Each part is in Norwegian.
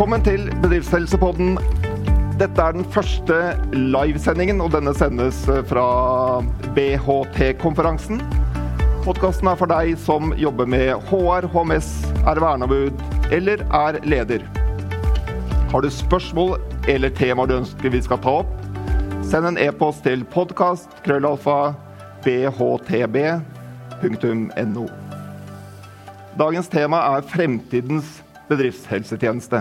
Velkommen til Bedriftshelsepodden. Dette er den første livesendingen, og denne sendes fra BHT-konferansen. Podkasten er for deg som jobber med HR, HMS, er verneombud eller er leder. Har du spørsmål eller temaer du ønsker vi skal ta opp, send en e-post til podkast krøllalfa bhtb.no. Dagens tema er fremtidens bedriftshelsetjeneste.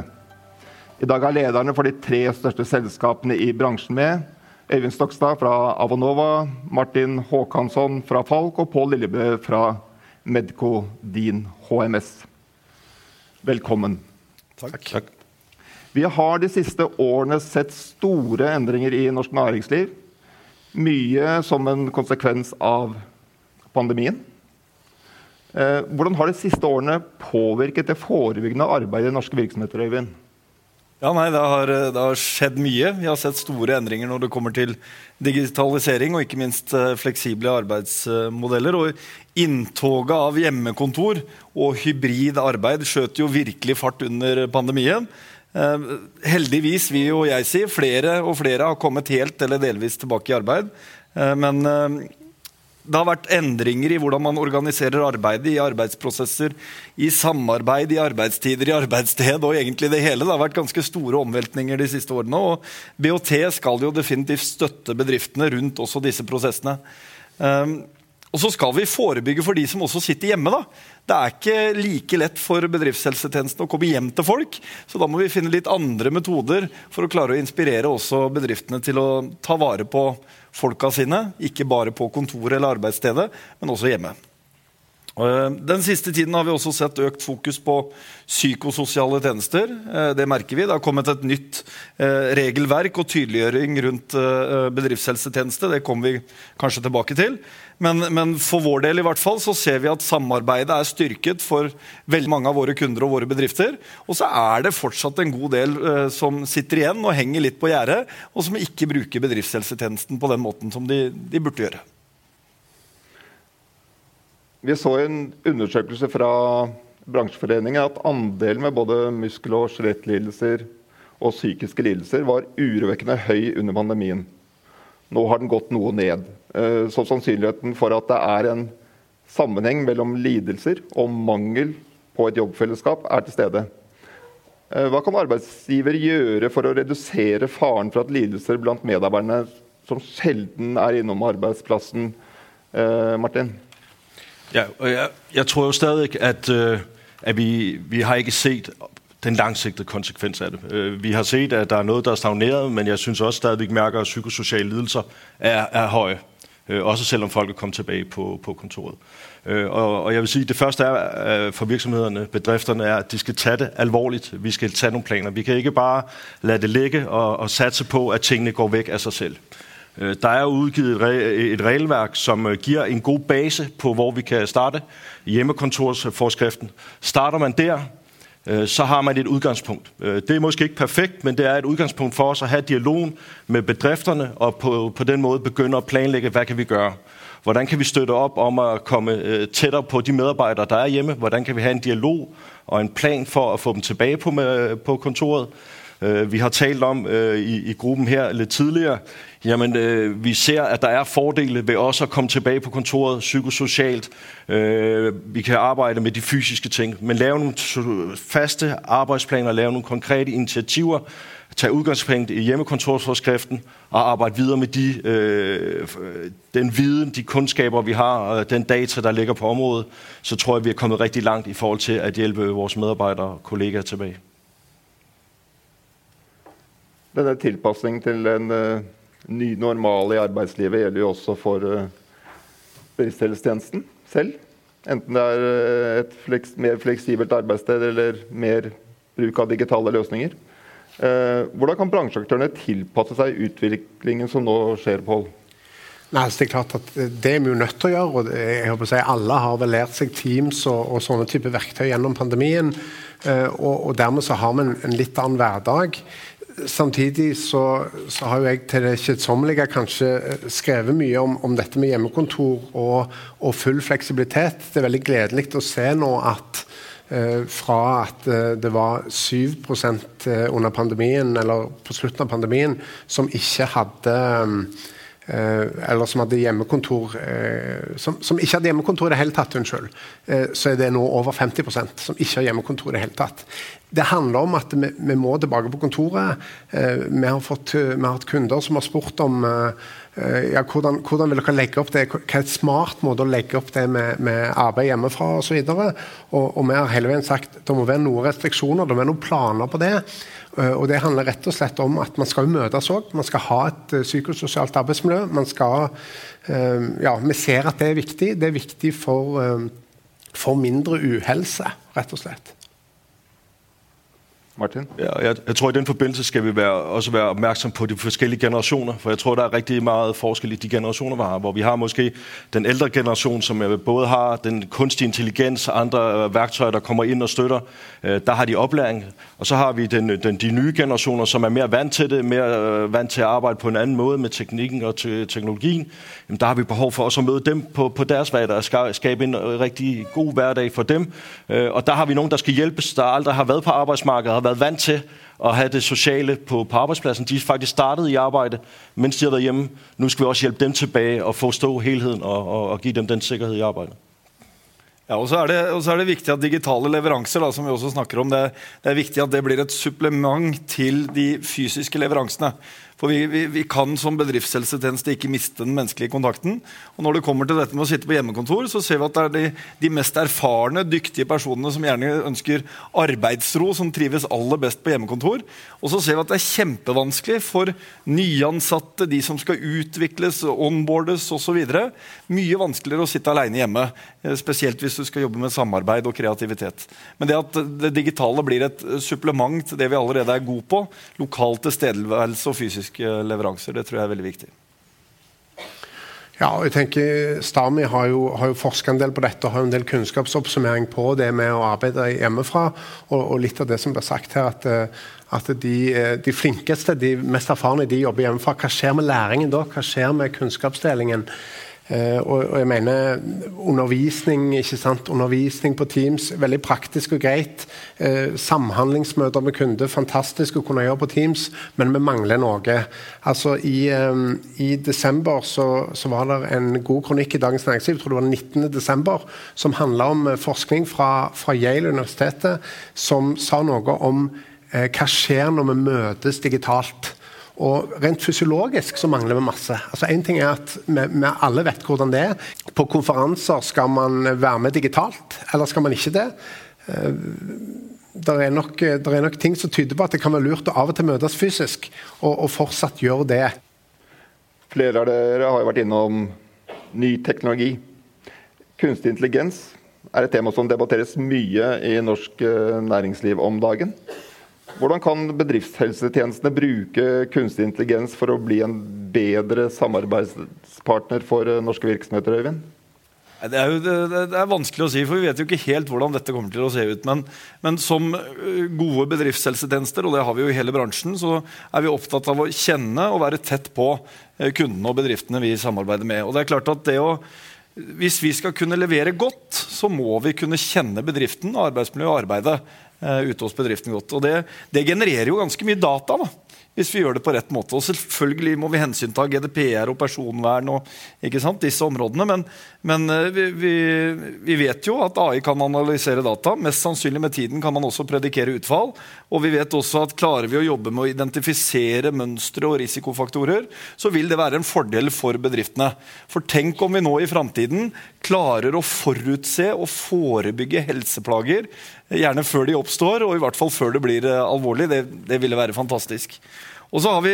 I dag er lederne for de tre største selskapene i bransjen med. Øyvind Stokstad fra Avonova, Martin Håkansson fra Falk og Pål Lillebø fra Medco Din HMS. Velkommen. Takk. Takk. Vi har de siste årene sett store endringer i norsk næringsliv. Mye som en konsekvens av pandemien. Eh, hvordan har de siste årene påvirket det forebyggende arbeidet i norske virksomheter? Øyvind? Ja, nei, det har, det har, skjedd mye. Vi har sett store endringer når det kommer til digitalisering og ikke minst eh, fleksible arbeidsmodeller. Og inntoget av hjemmekontor og hybrid arbeid skjøt jo virkelig fart under pandemien. Eh, heldigvis, vi og jeg sier, flere og flere har kommet helt eller delvis tilbake i arbeid. Eh, men eh, det har vært endringer i hvordan man organiserer arbeidet, i arbeidsprosesser, i samarbeid, i arbeidstider, i arbeidssted og egentlig det hele. Det har vært ganske store omveltninger de siste årene. Og BOT skal jo definitivt støtte bedriftene rundt også disse prosessene. Um, og så skal vi forebygge for de som også sitter hjemme. da. Det er ikke like lett for bedriftshelsetjenesten å komme hjem til folk. Så da må vi finne litt andre metoder for å klare å inspirere også bedriftene til å ta vare på folka sine. Ikke bare på kontoret eller arbeidsstedet, men også hjemme. Eh, den siste tiden har vi også sett økt fokus på psykososiale tjenester. Eh, det merker vi. Det har kommet et nytt eh, regelverk og tydeliggjøring rundt bedriftshelsetjeneste. Det kommer vi kanskje tilbake til. Men, men, for vår del i hvert fall så ser vi at samarbeidet er styrket for veldig mange av våre kunder og våre bedrifter. Og så er det fortsatt en god del som sitter igjen og henger litt på gjerdet, og som ikke bruker bedriftshelsetjenesten på den måten som de, de burde gjøre. Vi så i en undersøkelse fra bransjeforeningen at andelen med både muskel- og skjelettlidelser og psykiske lidelser var urovekkende høy under pandemien. Nå har den gått noe ned. Eh, så sannsynligheten for at det er en sammenheng mellom lidelser og mangel på et jobbfellesskap, er til stede. Eh, hva kan arbeidsgiver gjøre for å redusere faren for at lidelser blant medarbeiderne som sjelden er innom arbeidsplassen? Eh, Martin? Ja, og jeg, jeg tror jo stadig at, øh, at vi, vi har ikke sett den langsigtede konsekvens av det. Øh, vi har sett at det er noe der er stagneret, men jeg syns også stadig merker at psykososiale lidelser er, er høye. Øh, også selv om folk er kommet tilbake på, på kontoret. Og, og, jeg vil si Det første er for virksomhederne, bedrifterne, er at de skal ta det alvorlig. Vi skal ta noen planer. Vi kan ikke bare la det ligge og, og satse på at tingene går vekk av seg selv. Øh, der er udgivet et regelverk, som øh, giver en god base på, hvor vi kan starte. Hjemmekontorsforskriften. Starter man der, øh, så har man et udgangspunkt. Det er måske ikke perfekt, men det er et udgangspunkt for os at have dialogen med bedrifterne, og på, på den måde begynde at planlægge, hvad kan vi gøre. Hvordan kan vi støtte op om at komme tættere på de medarbejdere, der er hjemme? Hvordan kan vi have en dialog og en plan for at få dem tilbage på kontoret? Vi har talt om i, i gruppen her lidt tidligere, Jamen, øh, vi ser at der er fordele ved også at komme tilbake på kontoret psykosocialt. Øh, vi kan arbeide med de fysiske ting, men lave nogle faste arbejdsplaner, lave nogle konkrete initiativer, tage udgangspunkt i hjemmekontorsforskriften og arbejde videre med de, øh, den viden, de kundskaber, vi har, og den data, der ligger på området, så tror jeg, vi er kommet rigtig langt i forhold til at hjælpe vores medarbejdere og kollegaer tilbage. Denne tilpasning til en uh ny normal i arbeidslivet gjelder jo også for bedriftshelsetjenesten selv. Enten det er uh, et fleks, mer fleksibelt arbeidssted eller mer bruk av digitale løsninger. Uh, hvordan kan bransjeaktørene tilpasse seg utviklingen som nå skjer, Pål? Nei, altså det er klart at det er vi jo nødt til å gjøre. og jeg håper å si Alle har vel lært seg Teams og, og sånne typer verktøy gjennom pandemien. og, og Dermed så har vi en, en litt annen hverdag samtidig så, så, har jo jeg til det kjedsommelige kanskje eh, skrevet mye om, om dette med hjemmekontor og, og, full fleksibilitet. Det er veldig gledelig å se nå at fra at det var 7% under pandemien, eller på slutten av pandemien, som ikke hadde Eh, eller som hadde hjemmekontor eh, som, som, ikke hadde hjemmekontor i det hele tatt, unnskyld, eh, så er det nå over 50% som ikke har hjemmekontor i det hele tatt. Det handler om at vi, vi må tilbake på kontoret. Vi har, fått, vi har, hatt kunder som har spurt om ja, hvordan, hvordan, vil dere legge opp det, hva er et smart måte å legge opp det med, med arbeid hjemmefra osv. Og, og, og vi har hele veien sagt det må være noen restriksjoner, det må være noen planer på det. Eh, og Det handler rett og slett om at man skal møtes òg. Man skal ha et eh, psykososialt arbeidsmiljø. Man skal, eh, ja, Vi ser at det er viktig. Det er viktig for, for mindre uhelse, rett og slett. Martin? Ja, jeg, jeg tror i den forbindelse skal vi være, også være opmærksom på de forskellige generationer. For jeg tror der er rigtig meget forskel i de generationer, vi har. Hvor vi har måske den ældre generation, som både har den kunstige intelligens og andre øh, værktøjer, der kommer ind og støtter. Øh, der har de oplæring. Og så har vi den, den, de nye generationer, som er mere vant til det, mere øh, vant til at arbejde på en anden måde med teknikken og te teknologien. Jamen, der har vi behov for også at møde dem på, på deres hverdag og skabe en rigtig god hverdag for dem. Og der har vi nogen, der skal hjælpes, der aldrig har været på arbejdsmarkedet, har været vant til at have det sociale på, på arbejdspladsen. De er faktisk startet i arbejde, mens de har været hjemme. Nu skal vi også hjælpe dem tilbage og forstå helheden og, og, og give dem den sikkerhed i arbejdet. Ja, og så, er det, og så er det viktig at digitale leveranser da, som vi også snakker om, det, det er viktig at det blir et supplement til de fysiske leveransene. For vi, vi, vi, kan som bedriftshelsetjeneste ikke miste den menneskelige kontakten. Og når det kommer til dette med å sitte på hjemmekontor, så ser vi at det er de, de mest erfarne, dyktige personene som gjerne ønsker arbeidsro, som trives aller best på hjemmekontor. Og så ser vi at det er kjempevanskelig for nyansatte, de som skal utvikles, onboardes osv. Mye vanskeligere å sitte alene hjemme. Eh, spesielt hvis du skal jobbe med samarbeid og kreativitet. Men det at det digitale blir et supplement til det vi allerede er gode på, lokal tilstedeværelse og fysisk fysiske leveranser. Det tror jeg er veldig viktig. Ja, og jeg tenker Stami har jo, jo forska en del på dette og har en del kunnskapsoppsummering på det med å arbeide hjemmefra. Og, og litt av det som blir sagt her, at, at de, de, flinkeste, de mest erfarne, de jobber hjemmefra. Hva skjer med læringen da? Hva skjer med kunnskapsdelingen? Uh, og, jeg mener undervisning? Undervisning på Teams, veldig praktisk og greit. Uh, samhandlingsmøter med kunder, fantastisk å kunne gjøre på Teams, men vi mangler noe. Altså I, um, i desember så, så, var det en god kronikk i Dagens Næringsliv, jeg tror det var 19. desember, som handla om forskning fra, fra Yale-universitetet, som sa noe om hva skjer når vi møtes digitalt. Og Rent fysiologisk så mangler vi masse. Altså en ting er at vi, vi, alle vet hvordan det er. På konferanser skal man være med digitalt, eller skal man ikke det? Eh, det er, nok, det er nok ting som tyder på at det kan være lurt å av og til møtes fysisk, og, og fortsatt gjøre det. Flere av dere har jo vært innom ny teknologi. Kunstig intelligens er et tema som debatteres mye i norsk eh, næringsliv om dagen. Hvordan kan bedriftshelsetjenestene bruke kunstig intelligens for å bli en bedre samarbeidspartner for eh, norske virksomheter? Øyvind? Det er, jo, det, er, vanskelig å si, for vi vet jo ikke helt hvordan dette kommer til å se ut. Men, men, som eh, gode bedriftshelsetjenester, og det har vi jo i hele bransjen, så er vi opptatt av å kjenne og være tett på eh, kundene og bedriftene vi samarbeider med. Og det er klart at det å hvis vi skal kunne levere godt, så må vi kunne kjenne bedriften, arbeidsmiljøet og arbeidet ute hos bedriften godt. Og det, det, genererer jo ganske mye data. da hvis vi gjør det på rett måte. Og selvfølgelig må vi hensynta GDPR og personvern og disse områdene. Men, men eh, vi, vi, vi, vet jo at AI kan analysere data. Mest sannsynlig med tiden kan man også predikere utfall. Og vi vet også at klarer vi å jobbe med å identifisere mønstre og risikofaktorer, så vil det være en fordel for bedriftene. For tenk om vi nå i framtiden klarer å forutse og forebygge helseplager Gjerne før de oppstår, og i hvert fall før det blir eh, alvorlig. Det, det ville være fantastisk. Og så har vi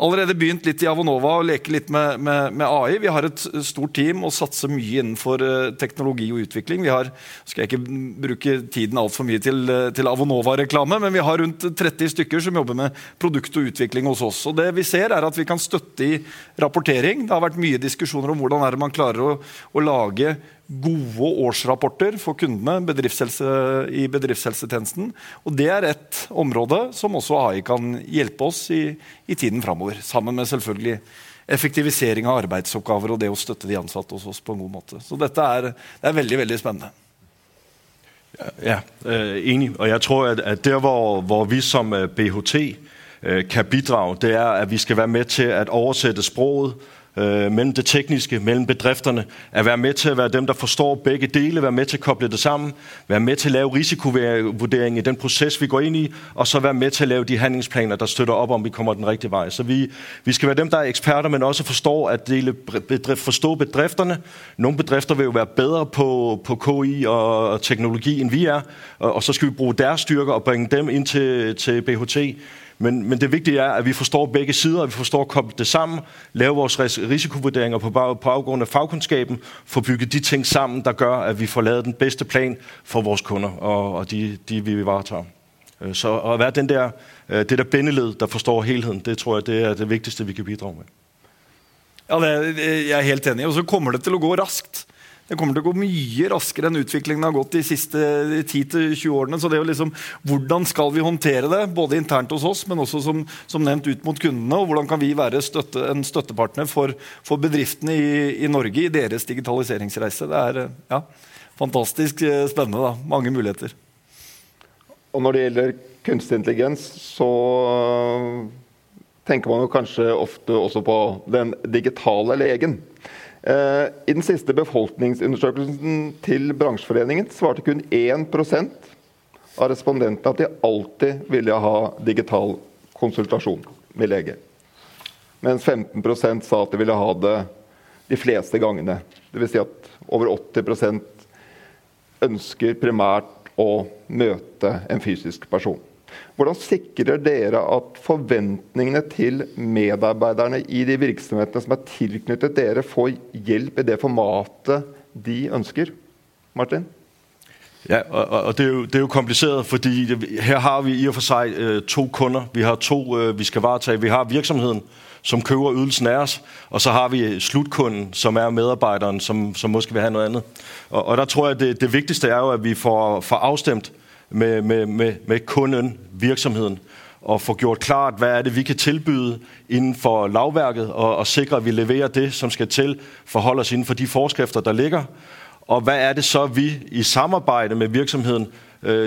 allerede begynt litt i Avonova å leke litt med, med, med, AI. Vi har et stort team og satser mye innenfor uh, teknologi og utvikling. Vi har, skal jeg ikke bruke tiden altfor mye til, uh, til Avonova-reklame, men vi har rundt 30 stykker som jobber med produkt og utvikling hos oss. Og det vi ser er at vi kan støtte i rapportering. Det har vært mye diskusjoner om hvordan man klarer å, å lage gode årsrapporter for kundene bedriftshelse, i bedriftshelsetjenesten. Og Det er et område som også AI kan hjelpe oss i, i tiden framover. Sammen med selvfølgelig effektivisering av arbeidsoppgaver og det å støtte de ansatte hos oss på en god måte. Så dette er, det er veldig, veldig spennende. Ja, øh, enig. Og jeg tror, at, der hvor, hvor vi som øh, BHT øh, kan bidrage, det er, at vi skal være med til at oversette sproget øh, mellem det tekniske, mellem bedrifterne, at være med til at være dem, der forstår begge dele, være med til at koble det sammen, være med til at lave risikovurdering i den proces, vi går ind i, og så være med til at lave de handlingsplaner, der støtter op, om vi kommer den rigtige vej. Så vi, vi skal være dem, der er eksperter, men også forstår at dele, bedrift, forstå bedrifterne. Nogle bedrifter vil jo være bedre på, på KI og teknologi, end vi er, og, og så skal vi bruge deres styrker og bringe dem ind til, til BHT. Men, men det vigtige er, at vi forstår begge sider, at vi forstår at koble det sammen, lave vores risikovurderinger på, baggrund af fagkundskaben, få bygget de ting sammen, der gør, at vi får lavet den bedste plan for vores kunder og, og de, de vi varetager. Øh, så at være den der, øh, det der bindeled, der forstår helheden, det tror jeg, det er det vigtigste, vi kan bidrage med. Ja, det, jeg er helt enig. Og så kommer det til å gå raskt. Det kommer til å gå mye raskere enn utviklingen har gått de siste 10-20 årene. Så det er jo liksom, Hvordan skal vi håndtere det, både internt hos oss, men også som, som nevnt ut mot kundene? Og hvordan kan vi være støtte, en støttepartner for, for bedriftene i, i, Norge i deres digitaliseringsreise? Det er ja, fantastisk eh, spennende. da, Mange muligheter. Og når det gjelder kunstig intelligens, så tenker man jo kanskje ofte også på den digitale legen. Eh, I den siste befolkningsundersøkelsen til bransjeforeningen svarte kun 1% av respondentene at de alltid ville ha digital konsultasjon med lege. Mens 15% sa at de ville ha det de fleste gangene. Dvs. Si at over 80% ønsker primært å møte en fysisk person. Hvordan sikrer dere at forventningene til medarbeiderne i de virksomhetene som er tilknyttet dere, får hjelp i det formatet de ønsker? Martin? Ja, og, det, er jo, det er jo kompliceret, fordi her har vi i og for seg uh, to kunder. Vi har to uh, vi skal varetage. Vi har virksomheden, som køber ydelsen af os, og så har vi slutkunden, som er medarbejderen, som, som måske vil have noget andet. Og, og der tror jeg, det, det vigtigste er jo, at vi får, får afstemt med, med, med, med kunden, virksomheden, og få gjort klart, hvad er det, vi kan tilbyde inden for lavværket, og, og sikre, at vi leverer det, som skal til, forholde os inden for de forskrifter, der ligger. Og hvad er det så, vi i samarbejde med virksomheden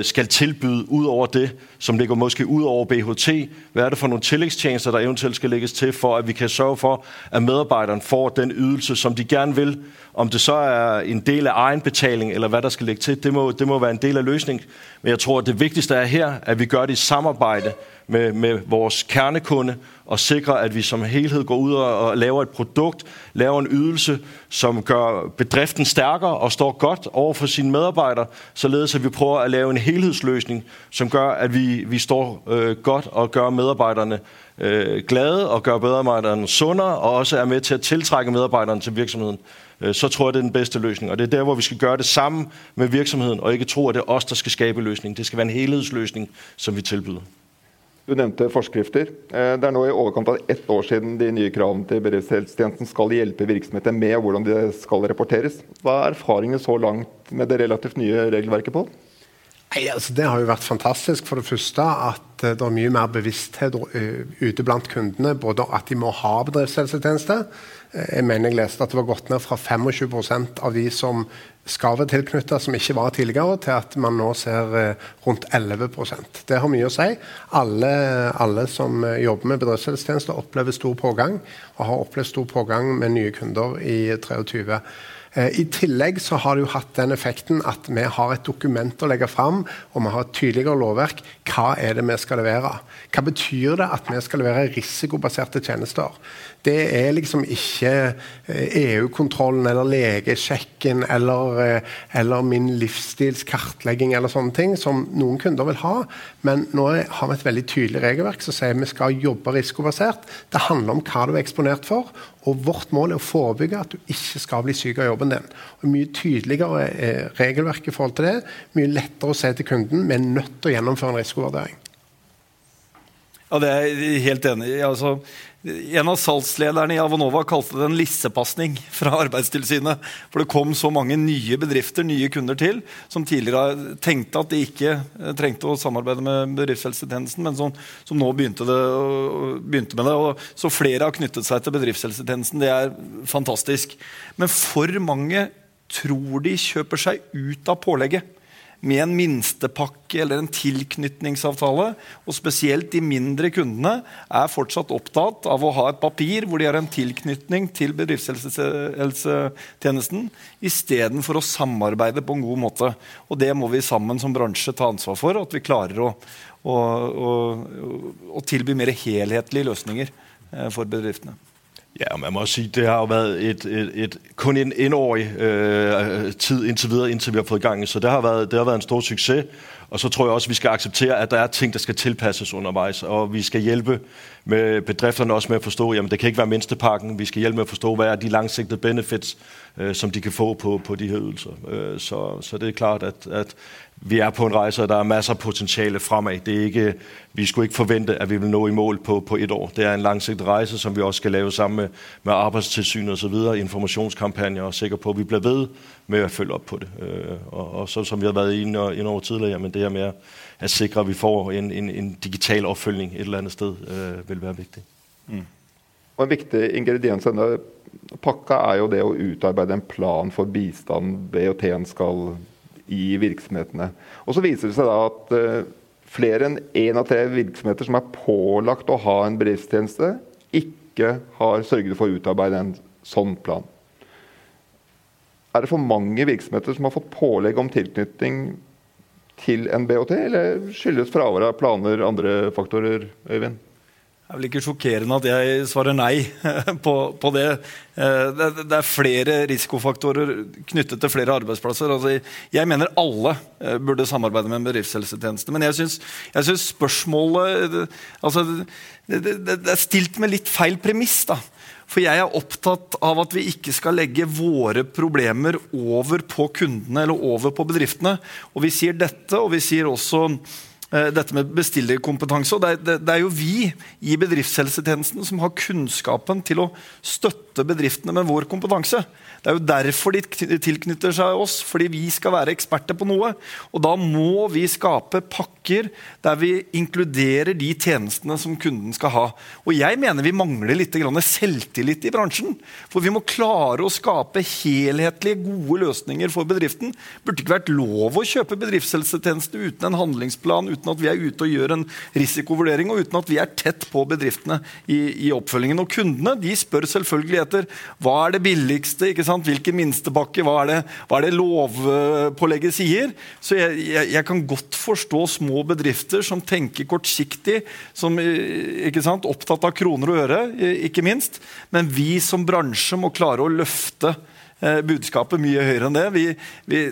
skal tilbyde ud over det, som ligger måske ud over BHT? Hvad er det for nogle tillægstjenester, der eventuelt skal lægges til, for at vi kan sørge for, at medarbejderen får den ydelse, som de gerne vil? Om det så er en del af egenbetaling, eller hvad der skal lægge til, det må, det må være en del af løsningen. Men jeg tror, at det vigtigste er her, at vi gør det i samarbejde med, med vores kernekunde og sikrer, at vi som helhed går ud og, og laver et produkt, laver en ydelse, som gør bedriften stærkere og står godt over for sine medarbejdere, således at vi prøver at lave en helhedsløsning, som gør, at vi, vi står øh, godt og gør medarbejderne øh, glade og gør medarbejderne sundere og også er med til at tiltrække medarbejderne til virksomheden. Øh, så tror jeg, det er den bedste løsning. Og det er der, hvor vi skal gøre det sammen med virksomheden, og ikke tro, at det er os, der skal skabe løsningen. Det skal være en helhedsløsning, som vi tilbyder. Du nevnte forskrifter. Eh, det er nå i overkant av ett år siden de nye kravene til bedriftshelsetjenesten skal hjelpe virksomheter med hvordan det skal rapporteres. Hva er erfaringene så langt med det relativt nye regelverket på? Nei, altså Det har jo vært fantastisk. For det første at eh, det er mye mer bevissthet eh, ute blant kundene. Både at de må ha bedriftshelsetjeneste. Jeg mener jeg leste at det var gått ned fra 25% av de som skal tilknytta som ikke var tidligere, til at man nå ser eh, rundt 11% Det har mye å si. Alle, alle som eh, jobber med bedriftshelsetjenester, opplever stor pågang, og har opplevd stor pågang med nye kunder i 23. Eh, I tillegg så har det jo hatt den effekten at vi har et dokument å legge fram, og vi har et tydeligere lovverk. Hva er det vi skal levere? Hva betyr det at vi skal levere risikobaserte tjenester? Det er liksom ikke EU-kontrollen eh, e eller legesjekken eller, eh, eller min livsstilskartlegging eller sånne ting som noen kunder vil ha. Men nå har vi et veldig tydelig regelverk som sier vi skal jobbe risikobasert. Det handler om hva du er eksponert for. Og vårt mål er å forebygge at du ikke skal bli syk av jobben din. Og Mye tydeligere regelverk i forhold til det. Mye lettere å se til kunden vi er nødt til å gjennomføre en risikovurdering. Ja, Det er jeg helt enig i. Altså, en av salgslederne i Avanova kalte det en lissepasning fra Arbeidstilsynet. For det kom så mange nye bedrifter, nye kunder til, som tidligere tenkte at de ikke eh, trengte å samarbeide med bedriftshelsetjenesten, men som, som nå begynte, det, begynte, med det. Og så flere har knyttet seg til bedriftshelsetjenesten. Det er fantastisk. Men for mange tror de kjøper seg ut av pålegget. Med en minstepakke eller en tilknytningsavtale, og spesielt de mindre kundene, er fortsatt opptatt av å ha et papir hvor de har en tilknytning til bedriftshelsetjenesten, istedenfor å samarbeide på en god måte. Og det må vi sammen som bransje ta ansvar for, at vi klarer å, å, å, å tilby mer helhetlige løsninger eh, for bedriftene. Ja, man må sige, det har jo været et, et, et, kun en enårig øh, tid indtil videre, indtil vi har fået gang så det har, været, det har været en stor succes. Og så tror jeg også, at vi skal acceptere, at der er ting, der skal tilpasses undervejs, og vi skal hjælpe med bedrifterne også med at forstå, jamen det kan ikke være mindstepakken, vi skal hjælpe med at forstå, hvad er de langsigtede benefits, øh, som de kan få på, på de her ydelser. Øh, så, så det er klart, at, at vi er på en rejse, og der er masser af potentiale fremad. Er vi skulle ikke forvente, at vi vil nå i mål på, på et år. Det er en langsigtet rejse, som vi også skal lave sammen med, med arbejdstilsyn og så og sikker på, at vi bliver ved med at følge op på det. Øh, og, og så som vi har været inde, inde over tidligere, jamen det her med at sikre, at vi får en, en, en digital opfølgning et eller andet sted, vil være vigtigt. Mm. Og en viktig ingrediens i denne pakka er jo det å utarbeide en plan for bistand BOT-en skal i virksomhetene. Og så viser det seg da at uh, flere enn én av tre virksomheter som er pålagt å ha en bedriftstjeneste, ikke har sørget for å utarbeide en sånn plan. Er det for mange virksomheter som har fått pålegg om tilknytning til en BOT, eller skyldes fraværet av planer andre faktorer, Øyvind? Det er vel ikke sjokkerende at jeg svarer nei på, på det. Eh, det. det. er flere risikofaktorer knyttet til flere arbeidsplasser. Altså, jeg mener alle eh, burde samarbeide med en bedriftshelsetjeneste. Men jeg syns spørsmålet altså, det, det, det, er stilt med litt feil premiss. da. For jeg er opptatt av at vi ikke skal legge våre problemer over på kundene eller over på bedriftene. Og vi sier dette, og vi sier også dette med bestillerkompetanse. og det er, det er, jo vi i bedriftshelsetjenesten som har kunnskapen til å støtte bedriftene med vår kompetanse. Det er jo derfor de tilknytter seg oss, fordi vi skal være eksperter på noe. Og da må vi skape pakker der vi inkluderer de tjenestene som kunden skal ha. Og jeg mener vi mangler litt selvtillit i bransjen. For vi må klare å skape helhetlige, gode løsninger for bedriften. Burde ikke vært lov å kjøpe bedriftshelsetjeneste uten en handlingsplan, uten at vi er ute og gjør en risikovurdering, og uten at vi er tett på bedriftene i, i oppfølgingen. Og kundene de spør selvfølgelig etter hva er det billigste. ikke sant? Hvilken minstepakke? Hva hva er det lovpålegget sier? Så jeg, jeg, jeg, kan godt forstå små bedrifter som tenker kortsiktig, som ikke sant, opptatt av kroner og øre, ikke minst. Men vi som bransje må klare å løfte eh, budskapet mye høyere enn det. Vi, vi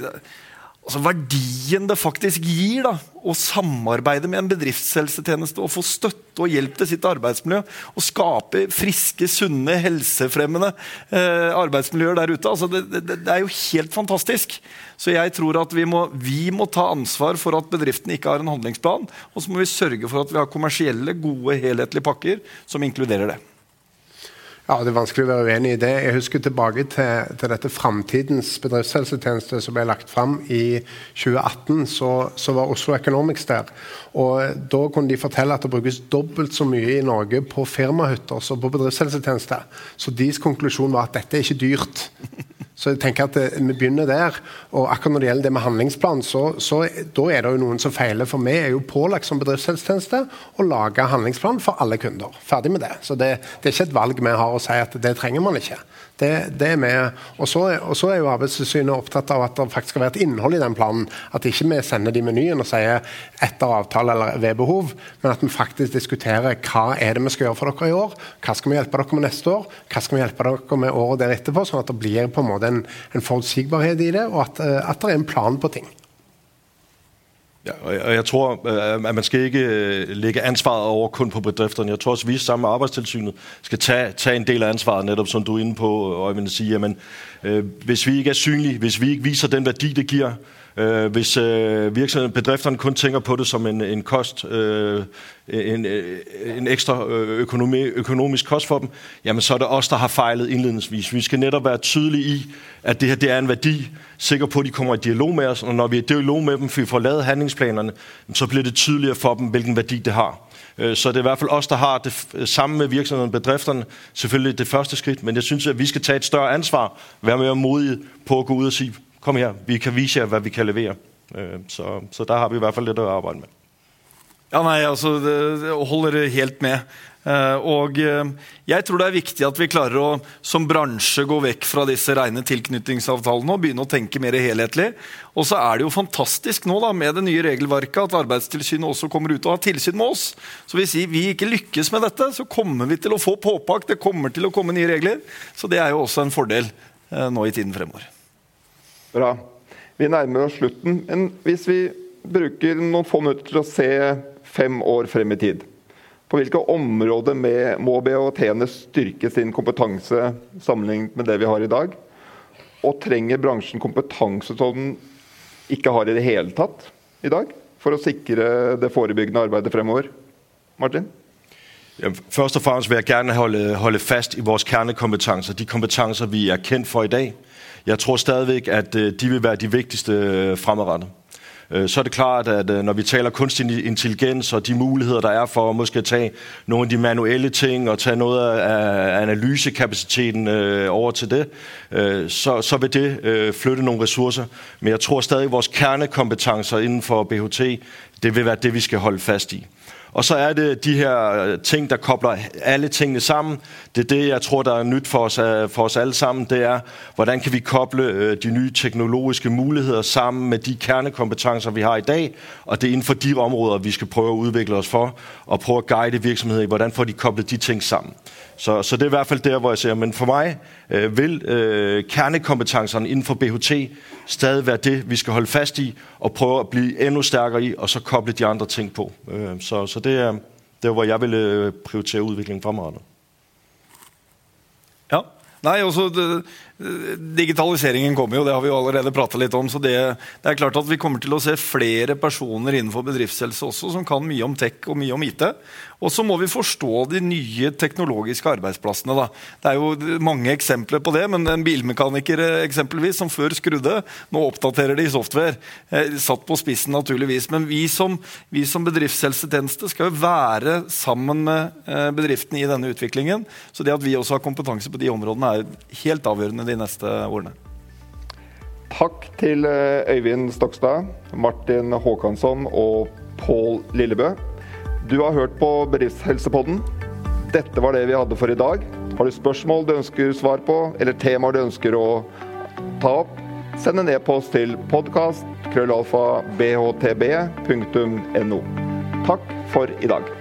altså verdien det faktisk gir da, å samarbeide med en bedriftshelsetjeneste og få støtte og hjelp til sitt arbeidsmiljø. Og skape friske, sunne, helsefremmende eh, arbeidsmiljøer der ute. Altså, det, det, det, er jo helt fantastisk. Så jeg tror at vi må, vi må ta ansvar for at bedriftene ikke har en handlingsplan. Og så må vi sørge for at vi har kommersielle, gode, helhetlige pakker som inkluderer det. Ja, Det er vanskelig å være uenig i det. Jeg husker tilbake til, til dette Framtidens bedriftshelsetjeneste som ble lagt fram i 2018. Så, så, var Oslo Economics der. Og Da kunne de fortelle at det brukes dobbelt så mye i Norge på firmahytter som på bedriftshelsetjeneste. Så deres konklusjon var at dette er ikke dyrt. Så jeg tenker at det, Vi begynner der. og akkurat Når det gjelder det med handlingsplan, så, så da er det jo noen som feiler. For vi er jo pålagt som bedriftshelsetjeneste å lage handlingsplan for alle kunder. Ferdig med det. Så det, det er ikke et valg vi har å si at det trenger man ikke. Det, det er med. Og så, og så er jo Arbeidstilsynet opptatt av at det faktisk skal være et innhold i den planen. At ikke vi sender de menyen og sier etter avtale eller ved behov, men at vi faktisk diskuterer hva er det vi skal gjøre for dere i år, hva skal vi hjelpe dere med neste år, hva skal vi hjelpe dere med året der etterpå, sånn at det blir på en måte en, en forutsigbarhet i det, og at, eh, at det er en plan på ting. Ja, og jeg tror, øh, at man skal ikke legge lægge ansvaret over kun på bedrifterne. Jeg tror også, at vi sammen med Arbejdstilsynet skal tage, tage en del av ansvaret, netop som du er inne på, og jeg vil sige, jamen, øh, hvis vi ikke er synlige, hvis vi ikke viser den verdi, det giver, Øh, hvis øh, virksomheden, bedrifterne kun tænker på det som en, en kost, øh, en, øh, en ekstra øh, økonomi, økonomisk kost for dem, jamen så er det os, der har fejlet indledningsvis. Vi skal netop være tydelige i, at det her det er en værdi, sikker på, at de kommer i dialog med os, og når vi er i dialog med dem, for vi får lavet handlingsplanerne, så bliver det tydeligere for dem, hvilken værdi det har. Så det er i hvert fald os, der har det sammen med virksomheden bedrifterne, selvfølgelig det første skridt, men jeg synes, at vi skal tage et større ansvar, være mere modige på at gå ud og sige, kom her, vi kan vise jer, hvad vi kan levere. Øh, så, så der har vi i hvert fall litt å arbeide med. Ja, nei, altså, det, det holder helt med. Uh, og uh, jeg tror det er viktig at vi klarer å som bransje gå vekk fra disse rene tilknytningsavtalene og begynne å tenke mer helhetlig. Og så er det jo fantastisk nå da, med det nye regelverket at Arbeidstilsynet også kommer ut og har tilsyn med oss. Så hvis vi ikke lykkes med dette, så kommer vi til å få påpakt. Det kommer til å komme nye regler. Så det er jo også en fordel nå i tiden fremover. Bra. Vi nærmer oss slutten. Men hvis vi bruker noen få minutter til å se fem år frem i tid på hvilke områder må BHT-ene styrke sin kompetanse sammenlignet med det vi har i dag? Og trenger bransjen kompetanse som den ikke har i det hele tatt i dag? For å sikre det forebyggende arbeidet fremover? Martin? Først og fremst vil jeg gjerne holde, holde, fast i vores kjernekompetanser. De kompetanser vi er kjent for i dag. Jeg tror stadig at øh, de vil være de viktigste øh, fremadrettet. Øh, så er det klart, at når vi taler kunstig intelligens og de muligheder, der er for at måske tage nogle af de manuelle ting og tage noget af analysekapaciteten øh, over til det, så, vil det flytte nogle ressourcer. Men jeg tror stadig, at vores kernekompetencer inden for BHT, det vil være det, vi skal holde fast i. Og så er det de her ting, der kobler alle tingene sammen. Det er det, jeg tror, der er nyt for os, for os alle sammen. Det er, hvordan kan vi koble øh, de nye teknologiske muligheder sammen med de kernekompetencer, vi har i dag. Og det er inden for de områder, vi skal prøve at udvikle os for, og prøve at guide virksomheder i, hvordan får de koblet de ting sammen. Så, så det er i hvert fald der, hvor jeg ser. Men for mig øh, vil øh, kernekompetencerne inden for BHT stadig være det, vi skal holde fast i, og prøve at blive endnu stærkere i, og så koble de andre ting på. Øh, så, så det er der, hvor jeg vil øh, prioritere udviklingen fremadrettet. Ja, Nei, også det, Digitaliseringen kommer jo, det har vi jo allerede prata litt om. så det, det, er klart at Vi kommer til å se flere personer innenfor bedriftshelse også som kan mye om tech og mye om IT. Og så må vi forstå de nye teknologiske arbeidsplassene. Da. Det er jo mange eksempler på det, men en bilmekaniker eksempelvis, som før skrudde, nå oppdaterer de software. Eh, satt på spissen, naturligvis. Men vi som, vi som bedriftshelsetjeneste skal jo være sammen med eh, bedriftene i denne utviklingen. Så det at vi også har kompetanse på de områdene, er helt avgjørende de neste ordene. Takk til eh, Øyvind Stokstad, Martin Håkansson og Pål Lillebø. Du har hørt på Bedriftshelsepodden. Dette var det vi hadde for i dag. Har du spørsmål du ønsker svar på, eller temaer du ønsker å ta opp, send en e-post til podkast.krøllalfa.bhtb.no. Takk for i dag.